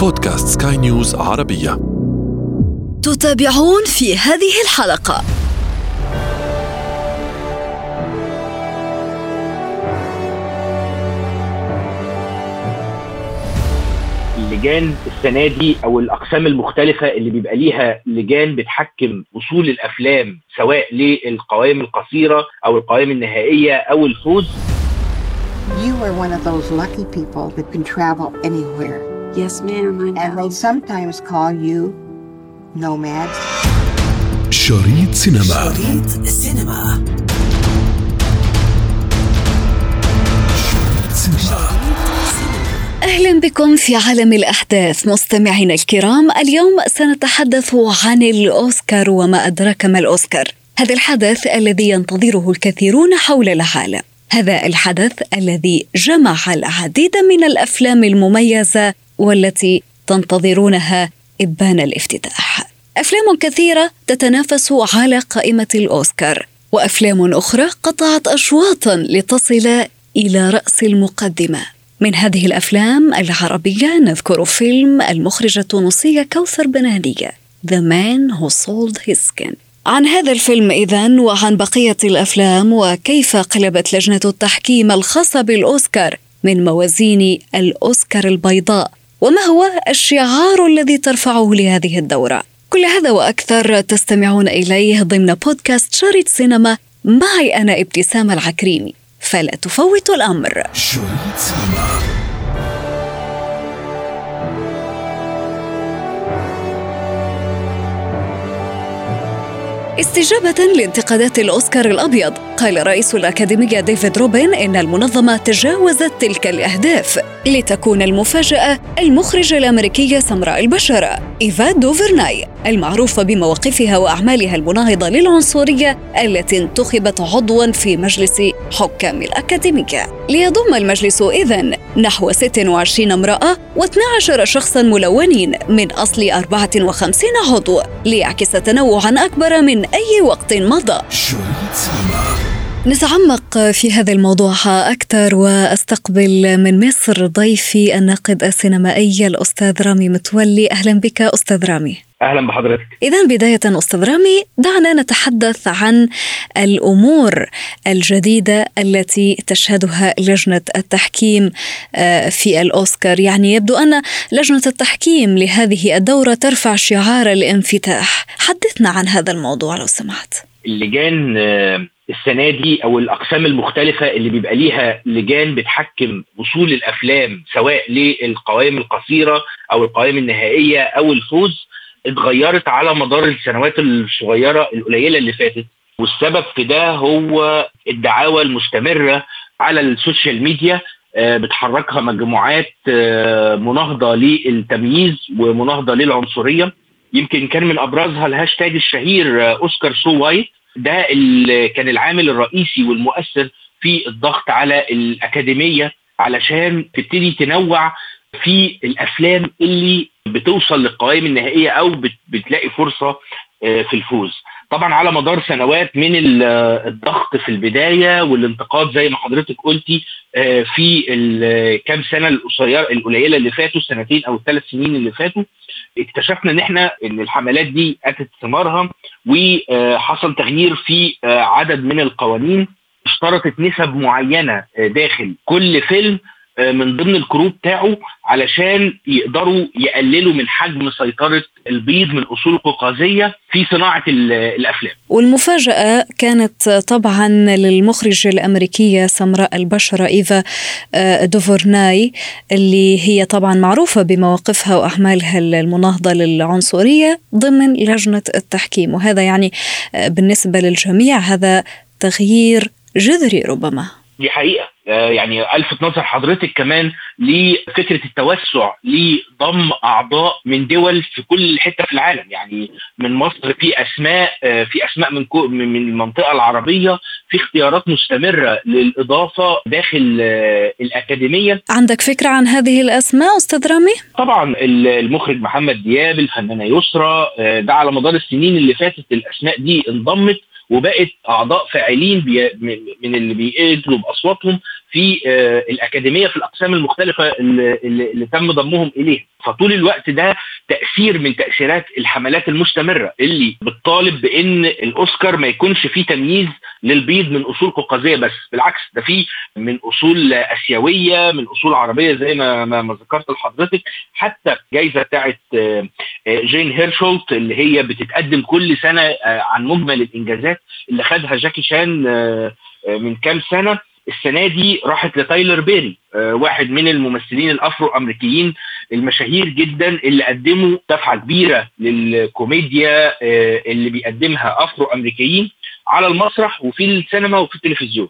بودكاست سكاي نيوز عربية. تتابعون في هذه الحلقة. اللجان السنة دي أو الأقسام المختلفة اللي بيبقى ليها لجان بتحكم وصول الأفلام سواء للقوائم القصيرة أو القوائم النهائية أو الفوز. You are one of those lucky people that can travel anywhere. Yes, ma'am, I And know. they sometimes call you nomads. شريط سينما شريط سينما أهلا بكم في عالم الأحداث. مستمعينا الكرام اليوم سنتحدث عن الأوسكار وما أدراك ما الأوسكار. هذا الحدث الذي ينتظره الكثيرون حول العالم. هذا الحدث الذي جمع العديد من الأفلام المميزة والتي تنتظرونها إبان الافتتاح. أفلام كثيرة تتنافس على قائمة الأوسكار وأفلام أخرى قطعت أشواطا لتصل إلى رأس المقدمة. من هذه الأفلام العربية نذكر فيلم المخرجة التونسية كوثر بنادية The Man Who Sold His Skin. عن هذا الفيلم إذا وعن بقية الأفلام وكيف قلبت لجنة التحكيم الخاصة بالأوسكار من موازين الأوسكار البيضاء وما هو الشعار الذي ترفعه لهذه الدورة؟ كل هذا وأكثر تستمعون إليه ضمن بودكاست شريط سينما معي أنا ابتسام العكريمي فلا تفوتوا الأمر. استجابة لانتقادات الأوسكار الأبيض قال رئيس الأكاديمية ديفيد روبن إن المنظمة تجاوزت تلك الأهداف. لتكون المفاجأة المخرجة الأمريكية سمراء البشرة إيفا دوفرناي المعروفة بمواقفها وأعمالها المناهضة للعنصرية التي انتخبت عضوا في مجلس حكام الأكاديمية. ليضم المجلس إذن نحو 26 امرأة و12 شخصا ملونين من أصل 54 عضو ليعكس تنوعا أكبر من أي وقت مضى. نتعمق في هذا الموضوع أكثر وأستقبل من مصر ضيفي الناقد السينمائي الأستاذ رامي متولي. أهلا بك أستاذ رامي. أهلا بحضرتك. إذا بداية أستاذ رامي دعنا نتحدث عن الأمور الجديدة التي تشهدها لجنة التحكيم آه، في الأوسكار. يعني يبدو أن لجنة التحكيم لهذه الدورة ترفع شعار الانفتاح. حدثنا عن هذا الموضوع لو سمحت. اللجان آه، السنة دي أو الأقسام المختلفة اللي بيبقى ليها لجان بتحكم وصول الأفلام سواء للقوائم القصيرة أو القوائم النهائية أو الفوز اتغيرت على مدار السنوات الصغيرة القليلة اللي فاتت. والسبب في ده هو الدعاوى المستمرة على ال social media آه، بتحركها مجموعات آه، مناهضة للتمييز ومناهضة للعنصرية. يمكن كان من أبرزها الهاشتاج الشهير آه، Oscars So White. ده كان العامل الرئيسي والمؤثر في الضغط على الأكاديمية علشان تبتدي تنوع في الأفلام اللي بتوصل للقوائم النهائية أو بت- بتلاقي فرصة آه، في الفوز. طبعا على مدار سنوات من ال- الضغط في البداية والانتقاد زي ما حضرتك قلتي آه، في الكام سنة القصيره القليلة اللي فاتوا السنتين أو الثلاث سنين اللي فاتوا اكتشفنا إن إحنا إن الحملات دي أتت ثمارها. وحصل تغيير في آه، عدد من القوانين اشترطت نسب معينة آه، داخل كل فيلم من ضمن ال crew بتاعه علشان يقدروا يقللوا من حجم سيطرة البيض من أصول قوقازية في صناعة ال- الأفلام. والمفاجأة كانت طبعا للمخرجة الأمريكية سمراء البشرة إيفا آه، دوفورناي اللي هي طبعا معروفة بمواقفها وأعمالها المناهضة للعنصرية ضمن لجنة التحكيم. وهذا يعني آه، بالنسبة للجميع هذا تغيير جذري ربما. دي حقيقة. آه، يعني الفت نظر حضرتك كمان لفكرة التوسع لضم أعضاء من دول في كل حتة في العالم. يعني من مصر في أسماء آه، في أسماء من من من المنطقة العربية في اختيارات مستمرة للإضافة داخل آه، الأكاديمية. عندك فكرة عن هذه الأسماء أستاذ رامي؟ طبعا ال- المخرج محمد دياب الفنانة يسرى آه، ده على مدار السنين اللي فاتت الأسماء دي انضمت وبقت أعضاء فاعلين من اللي بيقتلوا باصواتهم في آه، الأكاديمية في الأقسام المختلفة اللي, اللي تم ضمهم إليها. فطول الوقت ده تأثير من تأثيرات الحملات المستمرة اللي بتطالب بإن الأوسكار ما يكونش فيه تمييز للبيض من أصول قوقازية بس. بالعكس ده فيه من أصول آسيوية من أصول عربية زي ما ما ذكرت لحضرتك. حتى جايزه بتاعت آه، آه، جين هيرشولت اللي هي بتتقدم كل سنة عن مجمل الإنجازات اللي خدها جاكي شان من كام سنة. السنة دي راحت لتايلر بيري آه، واحد من الممثلين الافرو امريكيين المشاهير جدا اللي قدموا دفعه كبيرة للكوميديا آه، اللي بيقدمها افرو امريكيين على المسرح وفي السينما وفي التلفزيون.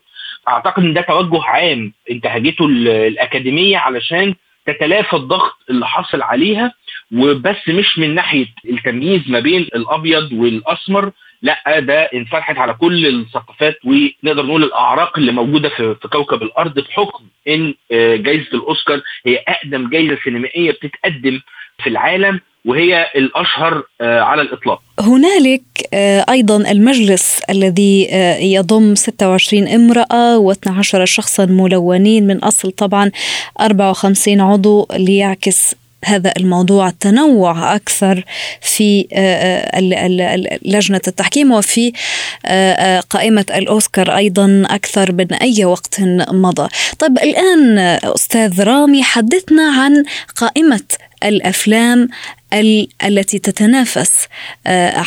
أعتقد إن ده توجه عام انتهجته الأكاديمية علشان تتلافى الضغط اللي حصل عليها وبس مش من ناحية التمييز ما بين الأبيض والأسمر لا ده انفتحت على كل الثقافات ونقدر نقول الأعراق اللي موجودة في, كوكب الأرض بحكم إن آه، جائزه الأوسكار هي أقدم جائزه سينمائية بتتقدم في العالم وهي الأشهر آه، على الإطلاق. هنالك آه، أيضا المجلس الذي يضم 26 امرأة و12 شخصا ملونين من أصل طبعا 54 عضو ليعكس هذا الموضوع التنوع أكثر في آه، آه، لجنة التحكيم وفي آه، قائمة الأوسكار أيضا أكثر من أي وقت مضى. طيب الآن أستاذ رامي حدثنا عن قائمة الأفلام التي تتنافس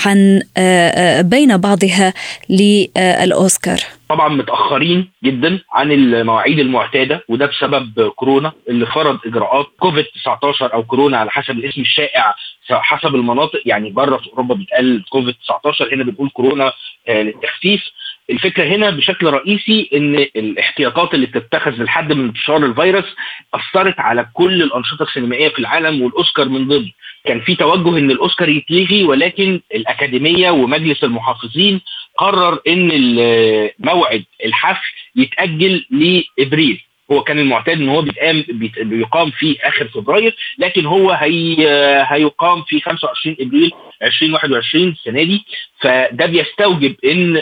عن بين بعضها للأوسكار. طبعا متأخرين جدا عن المواعيد المعتادة وده بسبب كورونا اللي فرض إجراءات كوفيد 19 أو كورونا على حسب الاسم الشائع حسب المناطق. يعني بره في أوروبا بيتقال كوفيد 19 هنا بنقول كورونا للتخفيف. الفكرة هنا بشكل رئيسي إن الاحتياطات اللي بتتخذ لحد من انتشار الفيروس أثرت على كل الأنشطة السينمائية في العالم والأوسكار من ضمن. كان في توجه إن الأوسكار يتلغي ولكن الأكاديمية ومجلس المحافظين قرر إن موعد الحفل يتأجل لإبريل. هو كان المعتاد إن هو بيتقام بيقام في آخر فبراير لكن هو هي هيقام في 25 إبريل 2021 السنة دي. فده بيستوجب إن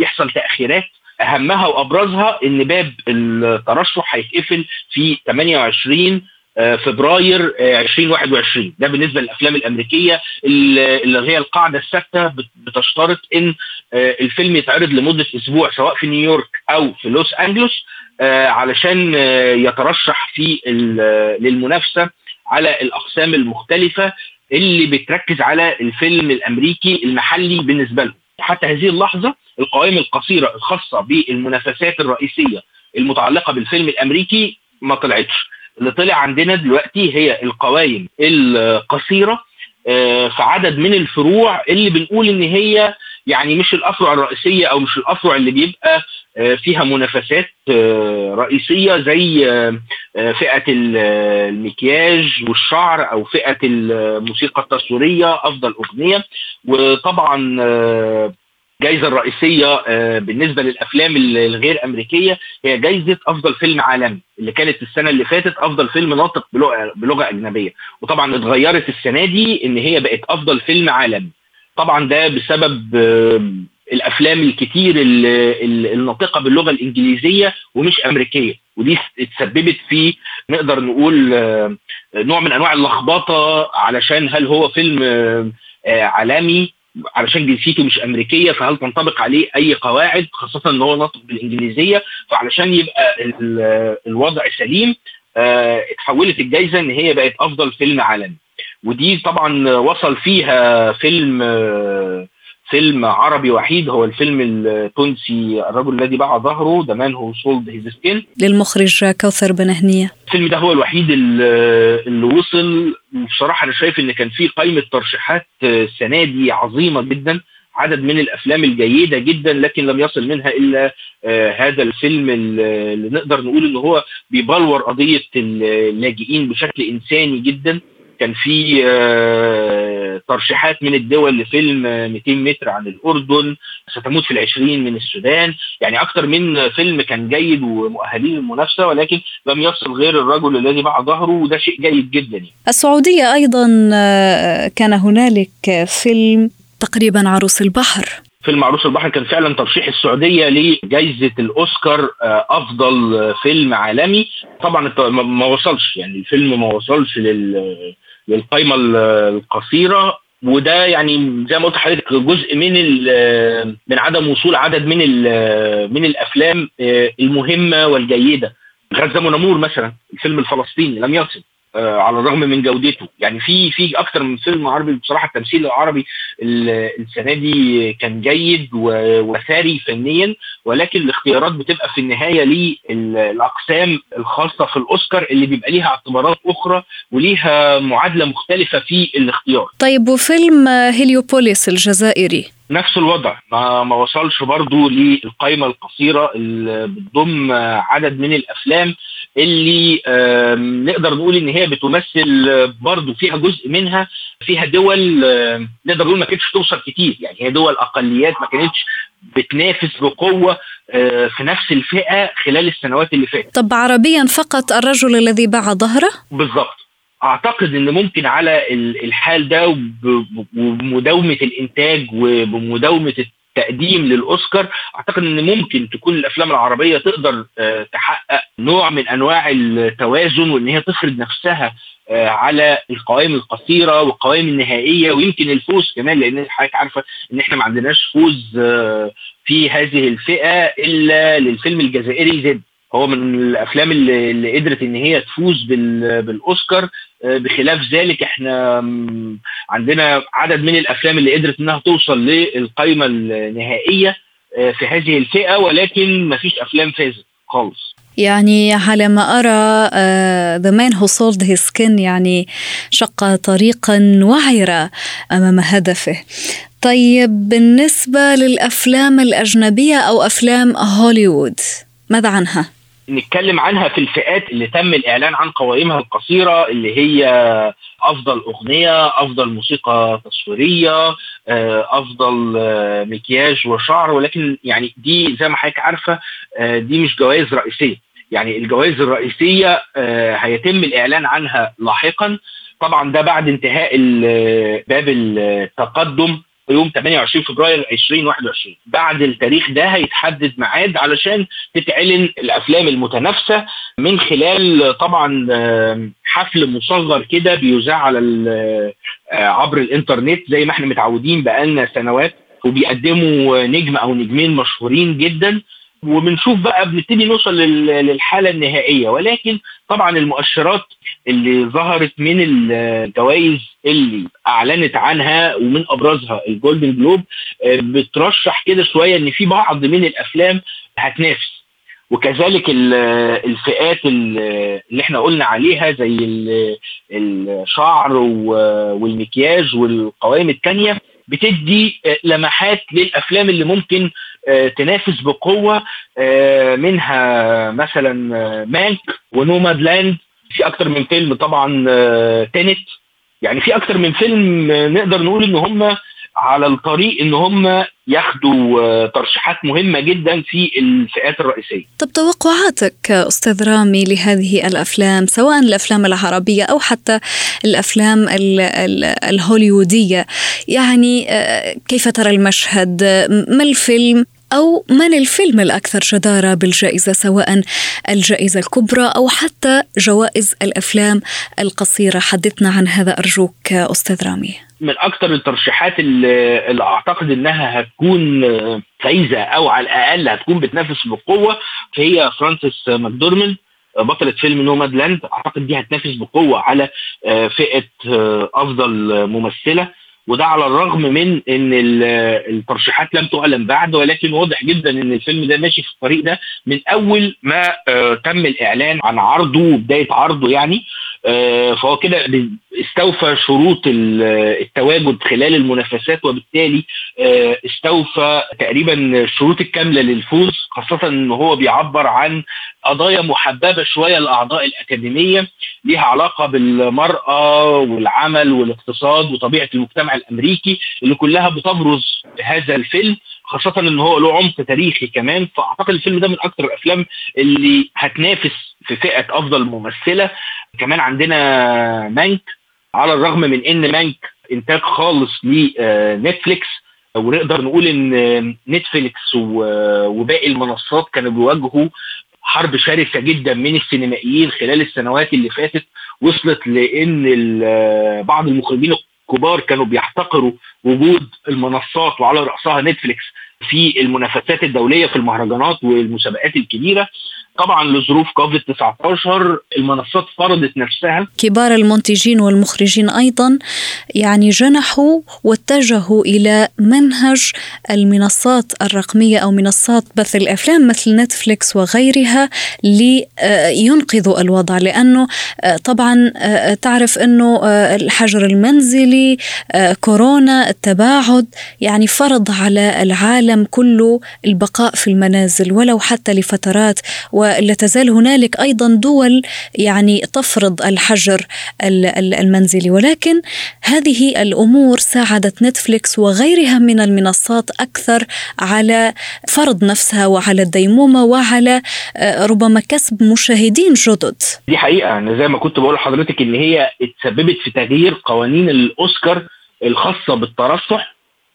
يحصل تأخيرات. أهمها وأبرزها إن باب الترشح هيتقفل في 28 آه، فبراير 2021 آه، ده بالنسبة للأفلام الأمريكية اللي هي القاعدة الثابتة بتشترط إن آه، الفيلم يتعرض لمدة أسبوع سواء في نيويورك أو في لوس أنجلوس. علشان يترشح في للمنافسة على الأقسام المختلفة اللي بتركز على الفيلم الأمريكي المحلي بالنسبة لهم. حتى هذه اللحظة القوائم القصيرة الخاصة بالمنافسات الرئيسية المتعلقة بالفيلم الأمريكي ما طلعتش. اللي طلع عندنا دلوقتي هي القوائم القصيرة آه، في عدد من الفروع اللي بنقول إن هي يعني مش الأفرع الرئيسية أو مش الأفرع اللي بيبقى آه، فيها منافسات آه، رئيسية زي فئة المكياج والشعر أو فئة الموسيقى التصويرية أفضل أغنية. وطبعا الجائزه الرئيسيه آه، بالنسبة للأفلام الغير أمريكية هي جائزه أفضل فيلم عالمي اللي كانت السنة اللي فاتت أفضل فيلم ناطق بلغة أجنبية. وطبعا اتغيرت السنة دي إن هي بقت أفضل فيلم عالمي. طبعا ده بسبب آه، الأفلام الكتير الناطقة باللغة الإنجليزية ومش أمريكية. ودي اتسببت في نقدر نقول آه، نوع من أنواع اللخبطة علشان هل هو فيلم عالمي علشان جنسيته مش أمريكية فهل تنطبق عليه أي قواعد خاصة إن هو ناطق بالإنجليزية فعلشان يبقى الوضع سليم اتحولت الجائزه إن هي بقت أفضل فيلم عالمي. ودي طبعا وصل فيها فيلم فيلم عربي وحيد هو الفيلم التونسي الرجل الذي باع ظهره The Man Who Sold His Skin للمخرج كوثر بن هنية. الفيلم ده هو الوحيد اللي وصل. بصراحة أنا شايف إن كان في قائمة ترشيحات السنة دي عظيمة جدا. عدد من الأفلام الجيدة جدا لكن لم يصل منها إلا آه هذا الفيلم اللي نقدر نقول إن هو بيبلور قضية اللاجئين بشكل إنساني جدا. كان في آه، ترشيحات من الدول لفيلم 200 متر عن الأردن ستموت في العشرين من السودان. يعني أكثر من فيلم كان جيد ومؤهلين للمنافسة ولكن لم يصل غير الرجل الذي باع ظهره وده شيء جيد جدا يعني. السعودية أيضا آه، كان هنالك فيلم تقريبا عروس البحر. فيلم عروس البحر كان فعلا ترشيح السعودية لجائزة الأوسكار أفضل فيلم عالمي. طبعا ما وصلش يعني الفيلم ما وصلش لل للقائمه القصيرة وده يعني زي ما قلت لحضرتك جزء من من عدم وصول عدد من من الأفلام المهمة والجيدة. غزة ونمور مثلا الفيلم الفلسطيني لم يصل. آه، على الرغم من جودته يعني في في أكتر من فيلم عربي بصراحة التمثيل العربي السنة دي كان جيد وثري فنيا ولكن الاختيارات بتبقى في النهاية للأقسام الخاصة في الأوسكار اللي بيبقى ليها اعتبارات أخرى وليها معادلة مختلفة في الاختيار. طيب وفيلم هيليوبوليس الجزائري نفس الوضع ما, ما وصلش برضو للقائمة القصيرة اللي بتضم عدد من الأفلام اللي نقدر نقول إن هي بتمثل برضو فيها جزء منها فيها دول نقدر نقول ما كانتش توصل كتير يعني هي دول أقليات ما كانتش بتنافس بقوة آه، في نفس الفئة خلال السنوات اللي فاتت. طب عربيا فقط الرجل الذي باع ظهره؟ بالظبط أعتقد إن ممكن على الحال ده وبمداومه الإنتاج وبمداومه التقديم للأوسكار أعتقد إن ممكن تكون الأفلام العربية تقدر آه، تحقق نوع من أنواع التوازن وإن هي تفرض نفسها آه، على القوائم القصيرة والقوائم النهائية ويمكن الفوز كمان لأن حضرتك عارفة إن إحنا ما عندناش فوز آه، في هذه الفئة إلا للفيلم الجزائري زد. هو من الأفلام اللي, قدرت إن هي تفوز بالأوسكار. بخلاف ذلك إحنا عندنا عدد من الأفلام اللي قدرت إنها توصل للقائمه النهائية آه، في هذه الفئة ولكن ما فيش أفلام فازت خالص يعني على ما أرى The Man Who Sold يعني شق طريقا وعرة أمام هدفه طيب بالنسبة للأفلام الأجنبية أو أفلام هوليوود ماذا عنها؟ نتكلم عنها في الفئات اللي تم الإعلان عن قوائمها القصيرة اللي هي أفضل أغنية أفضل موسيقى تصويرية آه، أفضل آه، مكياج وشعر ولكن يعني دي زي ما حضرتك عارفة آه، دي مش جوائز رئيسية. يعني الجوائز الرئيسية هيتم الإعلان عنها لاحقا. طبعا ده بعد انتهاء باب التقدم يوم 28 فبراير 2021 بعد التاريخ ده هيتحدد ميعاد علشان تتعلن الأفلام المتنافسة من خلال طبعا حفل مصغر كده بيذاع على آه، عبر الإنترنت زي ما إحنا متعودين بقالنا سنوات وبيقدموا نجم أو نجمين مشهورين جدا. وبنشوف بقى بنبتدي نوصل للحالة النهائية. ولكن طبعا المؤشرات اللي ظهرت من الجوائز اللي أعلنت عنها ومن أبرزها الجولدن جلوب آه، بترشح كده شوية إن في بعض من الأفلام هتنافس. وكذلك الفئات اللي إحنا قلنا عليها زي الشعر والمكياج والقوائم الثانية بتدي آه، لمحات للأفلام اللي ممكن آه، تنافس بقوة منها مثلا مانك ونوماد لاند في أكتر من فيلم طبعا تنت آه، يعني في أكتر من فيلم آه، نقدر نقول إن هم على الطريق إن هم ياخدوا آه، ترشيحات مهمة جدا في الفئات الرئيسية. طب توقعاتك أستاذ رامي لهذه الأفلام سواء الأفلام العربية أو حتى الأفلام الهوليودية يعني كيف ترى المشهد؟ ما الفيلم أو من الفيلم الأكثر جدارة بالجائزة سواء الجائزة الكبرى أو حتى جوائز الأفلام القصيرة. حدثنا عن هذا أرجوك أستاذ رامي. من أكثر الترشيحات اللي, أعتقد أنها هتكون فايزة أو على الأقل هتكون بتنافس بقوة هي فرانسيس ماكدورمن بطلة فيلم نوماد لاند أعتقد دي هتنافس بقوة على فئة أفضل ممثلة. وده على الرغم من إن الترشيحات لم تعلن بعد ولكن واضح جدا إن الفيلم ده ماشي في الطريق ده من أول ما آه، تم الإعلان عن عرضه وبداية عرضه يعني. فهو كده استوفى شروط التواجد خلال المنافسات وبالتالي آه، استوفى تقريبا الشروط الكاملة للفوز خاصة إن هو بيعبر عن قضايا محببة شوية لأعضاء الأكاديمية ليها علاقة بالمرأة والعمل والاقتصاد وطبيعة المجتمع الأمريكي اللي كلها بتبرز هذا الفيلم خاصة إن هو له عمق تاريخي كمان. فأعتقد الفيلم ده من أكثر الأفلام اللي هتنافس في فئة أفضل ممثلة. كمان عندنا مانك على الرغم من إن مانك إنتاج خالص لنتفليكس ونقدر نقول إن نتفليكس وباقي المنصات كانوا بيواجهوا حرب شرسة جدا من السينمائيين خلال السنوات اللي فاتت وصلت لإن بعض المخرجين الكبار كانوا بيحتقروا وجود المنصات وعلى رأسها نتفليكس في المنافسات الدولية في المهرجانات والمسابقات الكبيرة. طبعا لظروف كوفيد 19 المنصات فرضت نفسها. كبار المنتجين والمخرجين أيضا يعني جنحوا واتجهوا إلى منهج المنصات الرقمية أو منصات بث الأفلام مثل نتفليكس وغيرها لينقذوا الوضع لأنه طبعا تعرف إنه الحجر المنزلي كورونا التباعد يعني فرض على العالم كله البقاء في المنازل ولو حتى لفترات ولا تزال هنالك أيضا دول يعني تفرض الحجر المنزلي. ولكن هذه الأمور ساعدت نتفليكس وغيرها من المنصات أكثر على فرض نفسها وعلى الديمومة وعلى آه، ربما كسب مشاهدين جدد. دي حقيقة. أنا زي ما كنت بقول لحضرتك إن هي اتسببت في تغيير قوانين الأوسكار الخاصة بالترشح.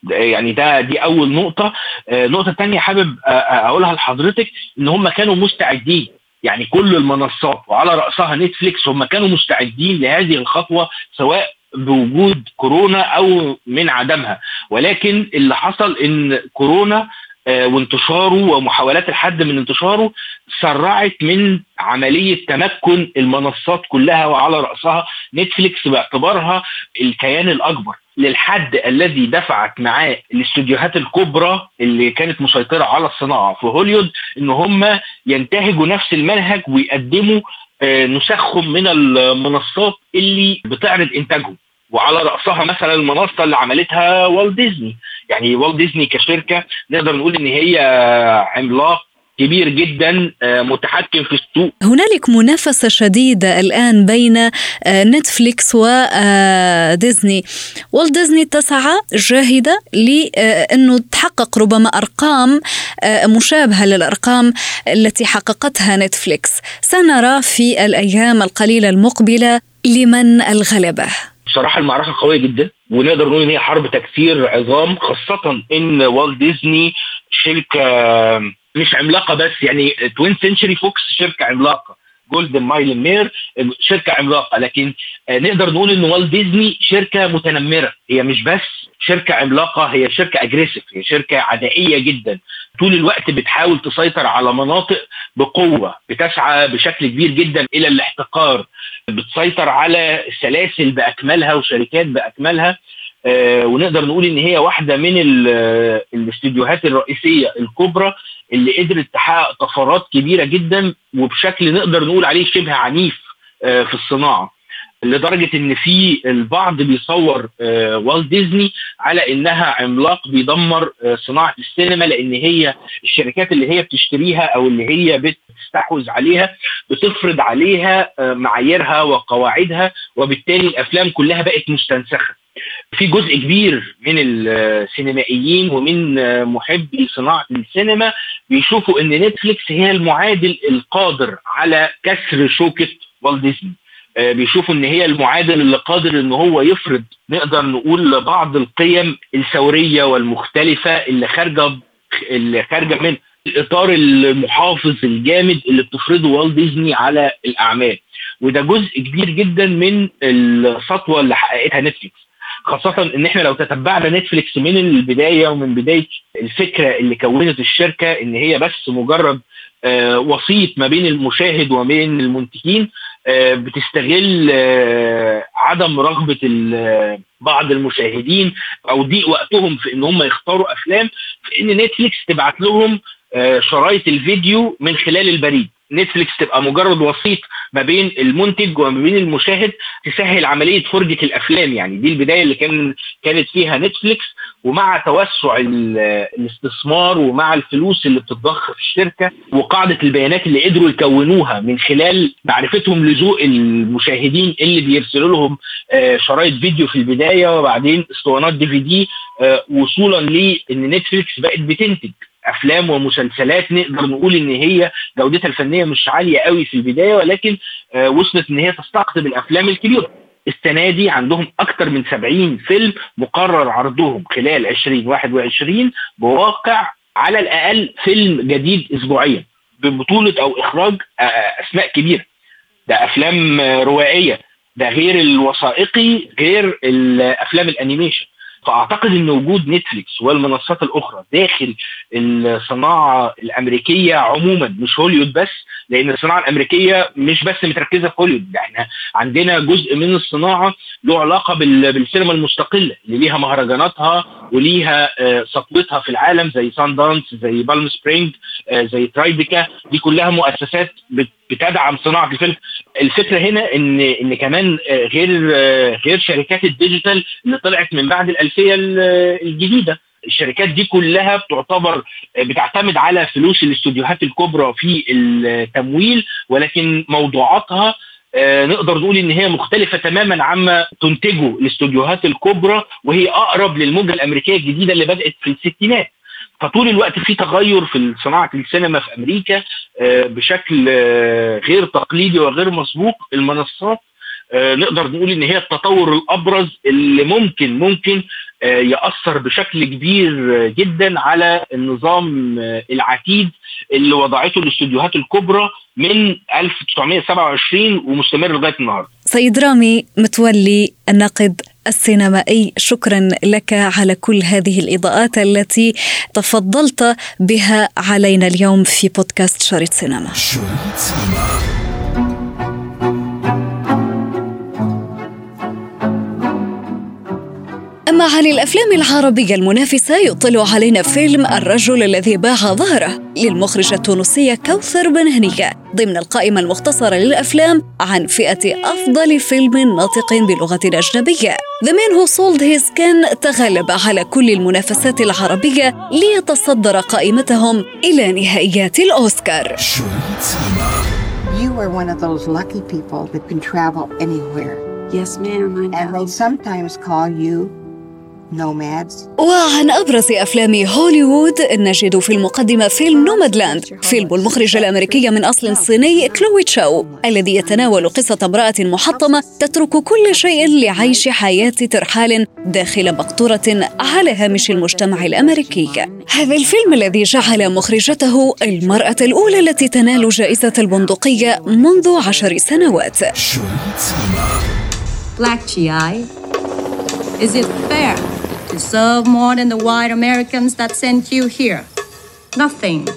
يعني ده دي أول نقطة. النقطه آه، الثانية حابب آه، آه، أقولها لحضرتك إن هم كانوا مستعدين. يعني كل المنصات وعلى رأسها نتفليكس هم كانوا مستعدين لهذه الخطوة سواء بوجود كورونا أو من عدمها. ولكن اللي حصل إن كورونا وانتشاره ومحاولات الحد من انتشاره سرعت من عملية تمكن المنصات كلها وعلى رأسها نتفليكس باعتبارها الكيان الأكبر. للحد الذي دفعت معاه الاستوديوهات الكبرى اللي كانت مسيطرة على الصناعة في هوليود إن هم ينتهجوا نفس المنهج ويقدموا آه، نسخهم من المنصات اللي بتعرض إنتاجهم. وعلى رأسها مثلا المنصة اللي عملتها والت ديزني يعني والت ديزني كشركة نقدر نقول إن هي عملاق كبير جدا آه، متحكم في السوق. هنالك منافسة شديدة الآن بين آه، نتفليكس وديزني والت ديزني تسعى جاهدة لأنه تحقق ربما أرقام آه، مشابهة للأرقام التي حققتها نتفليكس. سنرى في الأيام القليلة المقبلة لمن الغلبة. بصراحة المعركة قوية جدا ونقدر نقول إن هي حرب تكسير عظام خاصة إن والت ديزني شركة مش عملاقة بس يعني Twentieth Century Fox شركة عملاقة Goldwyn Mayer شركة عملاقة. لكن نقدر نقول ان والت ديزني شركة متنمرة. هي مش بس شركة عملاقة هي شركة اجريسيف هي شركة عدائية جدا. طول الوقت بتحاول تسيطر على مناطق بقوة بتسعى بشكل كبير جدا إلى الاحتقار. بتسيطر على السلاسل بأكملها وشركات بأكملها. ونقدر نقول إن هي واحدة من الاستديوهات الرئيسية الكبرى اللي قدرت تحقق طفرات كبيرة جدا وبشكل نقدر نقول عليه شبه عنيف آه في الصناعة لدرجة إن في البعض بيصور آه والت ديزني على إنها عملاق بيدمر آه صناعة السينما لأن هي الشركات اللي هي بتشتريها أو اللي هي بتستحوذ عليها بتفرض عليها آه معاييرها وقواعدها وبالتالي الأفلام كلها بقت مستنسخة. في جزء كبير من السينمائيين ومن محبي صناعة السينما بيشوفوا إن نتفليكس هي المعادل القادر على كسر شوكة والت ديزني. آه، بيشوفوا إن هي المعادل اللي قادر إن هو يفرض نقدر نقول بعض القيم الثورية والمختلفة اللي خارجة اللي خارجة من الاطار المحافظ الجامد اللي بتفرضه والت ديزني على الأعمال. وده جزء كبير جدا من السطوة اللي حققتها نتفليكس. خاصة إن إحنا لو تتبعنا نتفليكس من البداية ومن بداية الفكرة اللي كونت الشركة إن هي بس مجرد آه، وسيط ما بين المشاهد وما بين المنتجين آه، بتستغل آه، عدم رغبة بعض المشاهدين أو ضيق وقتهم في إن هم يختاروا أفلام في إن نتفليكس تبعت لهم شرايط الفيديو من خلال البريد. نتفليكس تبقى مجرد وسيط ما بين المنتج وما بين المشاهد تسهل عملية فرجة الأفلام. يعني دي البداية اللي كان كانت فيها نتفليكس ومع توسع الاستثمار ومع الفلوس اللي بتتضخ في الشركة وقاعدة البيانات اللي قدروا يكونوها من خلال معرفتهم لذوق المشاهدين اللي بيرسلوا لهم آه، شرايط فيديو في البداية وبعدين اسطوانات دي في دي وصولا لأن نتفليكس بقت بتنتج. أفلام ومسلسلات نقدر نقول إن هي جودتها الفنية مش عالية قوي في البداية ولكن آه، وصلت إن هي تستقطب الأفلام الكبيرة. السنة دي عندهم أكثر من 70 فيلم مقرر عرضهم خلال 2021 بواقع على الأقل فيلم جديد اسبوعيا ببطولة أو إخراج آه، أسماء كبيرة. ده أفلام روائية. ده غير الوثائقي غير الأفلام ال animation. فاعتقد إن وجود نتفليكس والمنصات الأخرى داخل الصناعة الأمريكية عموما مش هوليوود بس لأن الصناعة الأمريكية مش بس متركزة في هوليوود إحنا عندنا جزء من الصناعة له علاقة بالسينما المستقلة اللي ليها مهرجاناتها وليها آه، سطوتها في العالم زي Sundance زي Palm Springs آه، زي Tribeca دي كلها مؤسسات بتدعم صناعة الفيلم. الفكرة هنا ان إن كمان آه، غير غير شركات ال digital اللي طلعت من بعد الألفية الجديدة. الشركات دي كلها بتعتبر بتعتمد على فلوس الاستوديوهات الكبرى في التمويل ولكن موضوعاتها آه، نقدر نقول إن هي مختلفة تماما عما تنتجه الاستوديوهات الكبرى وهي أقرب للموجة الأمريكية الجديدة اللي بدأت في الستينات. فطول الوقت في تغير في صناعة السينما في أمريكا آه، بشكل آه، غير تقليدي وغير مسبوق المنصات نقدر نقول إن هي التطور الأبرز اللي ممكن ممكن يأثر بشكل كبير جدا على النظام العتيد اللي وضعته الاستوديوهات الكبرى من 1927 ومستمر لغاية النهارده. سيد رامي متولي الناقد السينمائي شكرا لك على كل هذه الإضاءات التي تفضلت بها علينا اليوم في بودكاست شريط سينما. شريط سينما. أما عن الأفلام العربية المنافسة يطل علينا فيلم الرجل الذي باع ظهره للمخرجة التونسية كوثر بن هنية ضمن القائمة المختصرة للأفلام عن فئة أفضل فيلم ناطق بلغة أجنبية The Man Who Sold His Skin تغلب على كل المنافسات العربية ليتصدر قائمتهم إلى نهائيات الأوسكار You are one of those lucky people that can travel anywhere. Yes, ma'am. I know. And they sometimes call you وعن أبرز أفلام هوليوود نجد في المقدمة فيلم نومادلاند فيلم المخرجة الأمريكية من أصل صيني كلوي تشاو الذي يتناول قصة امرأة محطمة تترك كل شيء لعيش حياة ترحال داخل مقطورة على هامش المجتمع الأمريكي هذا الفيلم الذي جعل مخرجته المرأة الأولى التي تنال جائزة البندقية منذ عشر سنوات Black GI. Is it fair? Deserve more than the white Americans that sent you here. Nothing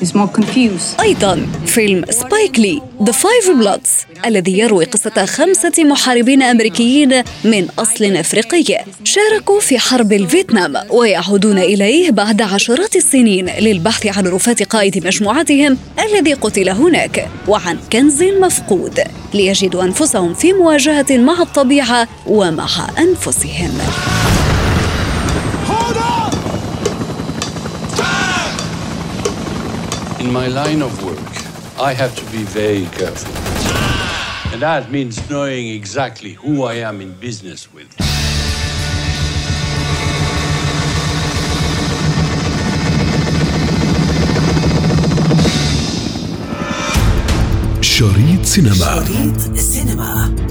is more confused. أيضا فيلم سبايك لي The Five Bloods الذي يروي قصة خمسة محاربين أمريكيين من أصل أفريقي شاركوا في حرب الفيتنام ويعودون إليه بعد عشرات السنين للبحث عن رفاة قائد مجموعتهم الذي قتل هناك وعن كنز مفقود ليجدوا أنفسهم في مواجهة مع الطبيعة ومع أنفسهم. In my line of work, I have to be very careful. And that means knowing exactly who I am in business with. شريط سينما شريط سينما